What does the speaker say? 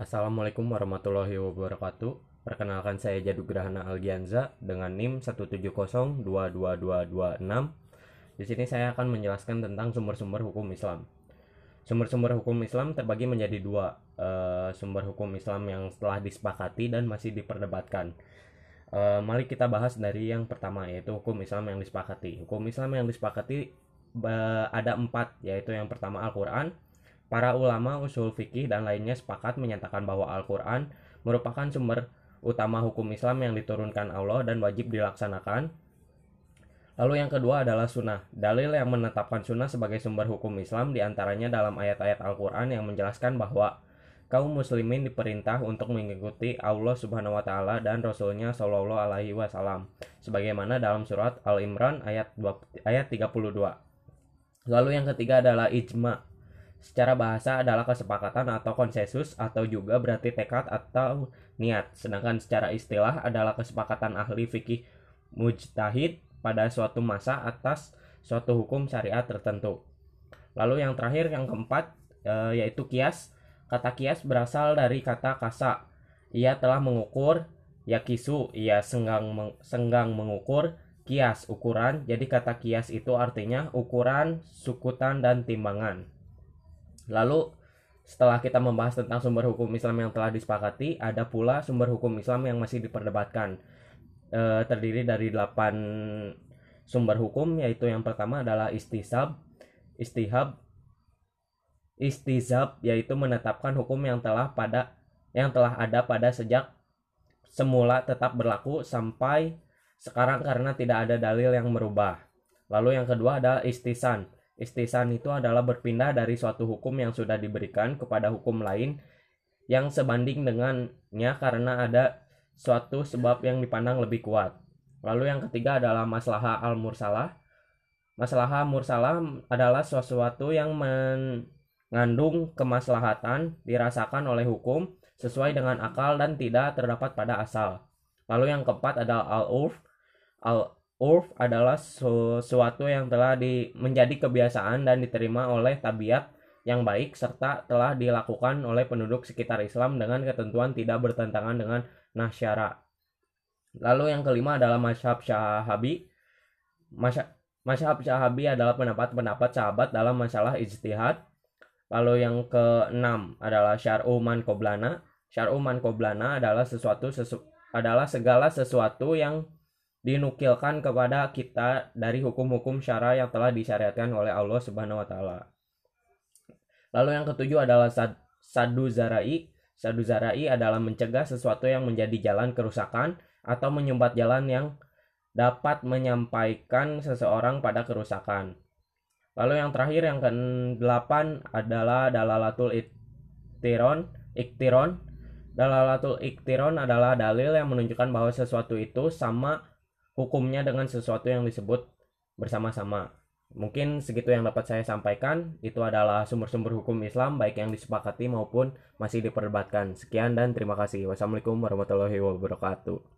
Assalamualaikum warahmatullahi wabarakatuh. Perkenalkan saya Jadu Grahana Algianza dengan NIM 170222226. Di sini saya akan menjelaskan tentang sumber-sumber hukum Islam. Sumber-sumber hukum Islam terbagi menjadi dua uh, sumber hukum Islam yang telah disepakati dan masih diperdebatkan. Uh, mari kita bahas dari yang pertama yaitu hukum Islam yang disepakati. Hukum Islam yang disepakati uh, ada empat yaitu yang pertama Al-Quran, Para ulama usul fikih dan lainnya sepakat menyatakan bahwa Al-Quran merupakan sumber utama hukum Islam yang diturunkan Allah dan wajib dilaksanakan. Lalu yang kedua adalah sunnah. Dalil yang menetapkan sunnah sebagai sumber hukum Islam di antaranya dalam ayat-ayat Al-Quran yang menjelaskan bahwa kaum muslimin diperintah untuk mengikuti Allah Subhanahu wa taala dan Rasulnya Shallallahu alaihi wasallam sebagaimana dalam surat Al-Imran ayat 2, ayat 32. Lalu yang ketiga adalah ijma secara bahasa adalah kesepakatan atau konsensus atau juga berarti tekad atau niat. Sedangkan secara istilah adalah kesepakatan ahli fikih mujtahid pada suatu masa atas suatu hukum syariat tertentu. Lalu yang terakhir yang keempat e, yaitu kias. Kata kias berasal dari kata kasa. Ia telah mengukur ya kisu, ia senggang meng, senggang mengukur kias ukuran. Jadi kata kias itu artinya ukuran, sukutan dan timbangan. Lalu setelah kita membahas tentang sumber hukum Islam yang telah disepakati, ada pula sumber hukum Islam yang masih diperdebatkan. E, terdiri dari 8 sumber hukum yaitu yang pertama adalah istisab, istihab, istizab yaitu menetapkan hukum yang telah pada yang telah ada pada sejak semula tetap berlaku sampai sekarang karena tidak ada dalil yang merubah. Lalu yang kedua adalah istisan, Istisan itu adalah berpindah dari suatu hukum yang sudah diberikan kepada hukum lain yang sebanding dengannya karena ada suatu sebab yang dipandang lebih kuat. Lalu yang ketiga adalah masalah al-mursalah. Masalah mursalah adalah sesuatu yang mengandung kemaslahatan dirasakan oleh hukum sesuai dengan akal dan tidak terdapat pada asal. Lalu yang keempat adalah al-urf. Al urf adalah sesuatu yang telah di, menjadi kebiasaan dan diterima oleh tabiat yang baik serta telah dilakukan oleh penduduk sekitar Islam dengan ketentuan tidak bertentangan dengan nasyara. Lalu yang kelima adalah masyhab syahabi. Masyhab syahabi adalah pendapat-pendapat sahabat dalam masalah ijtihad. Lalu yang keenam adalah syar'u man qoblana. Syar'u man adalah sesuatu sesu, adalah segala sesuatu yang dinukilkan kepada kita dari hukum-hukum syara yang telah disyariatkan oleh Allah Subhanahu wa taala. Lalu yang ketujuh adalah sad, sadu zarai. Sadu zarai adalah mencegah sesuatu yang menjadi jalan kerusakan atau menyumbat jalan yang dapat menyampaikan seseorang pada kerusakan. Lalu yang terakhir yang ke-8 adalah dalalatul iktiron, iktiron. Dalalatul iktiron adalah dalil yang menunjukkan bahwa sesuatu itu sama hukumnya dengan sesuatu yang disebut bersama-sama. Mungkin segitu yang dapat saya sampaikan. Itu adalah sumber-sumber hukum Islam baik yang disepakati maupun masih diperdebatkan. Sekian dan terima kasih. Wassalamualaikum warahmatullahi wabarakatuh.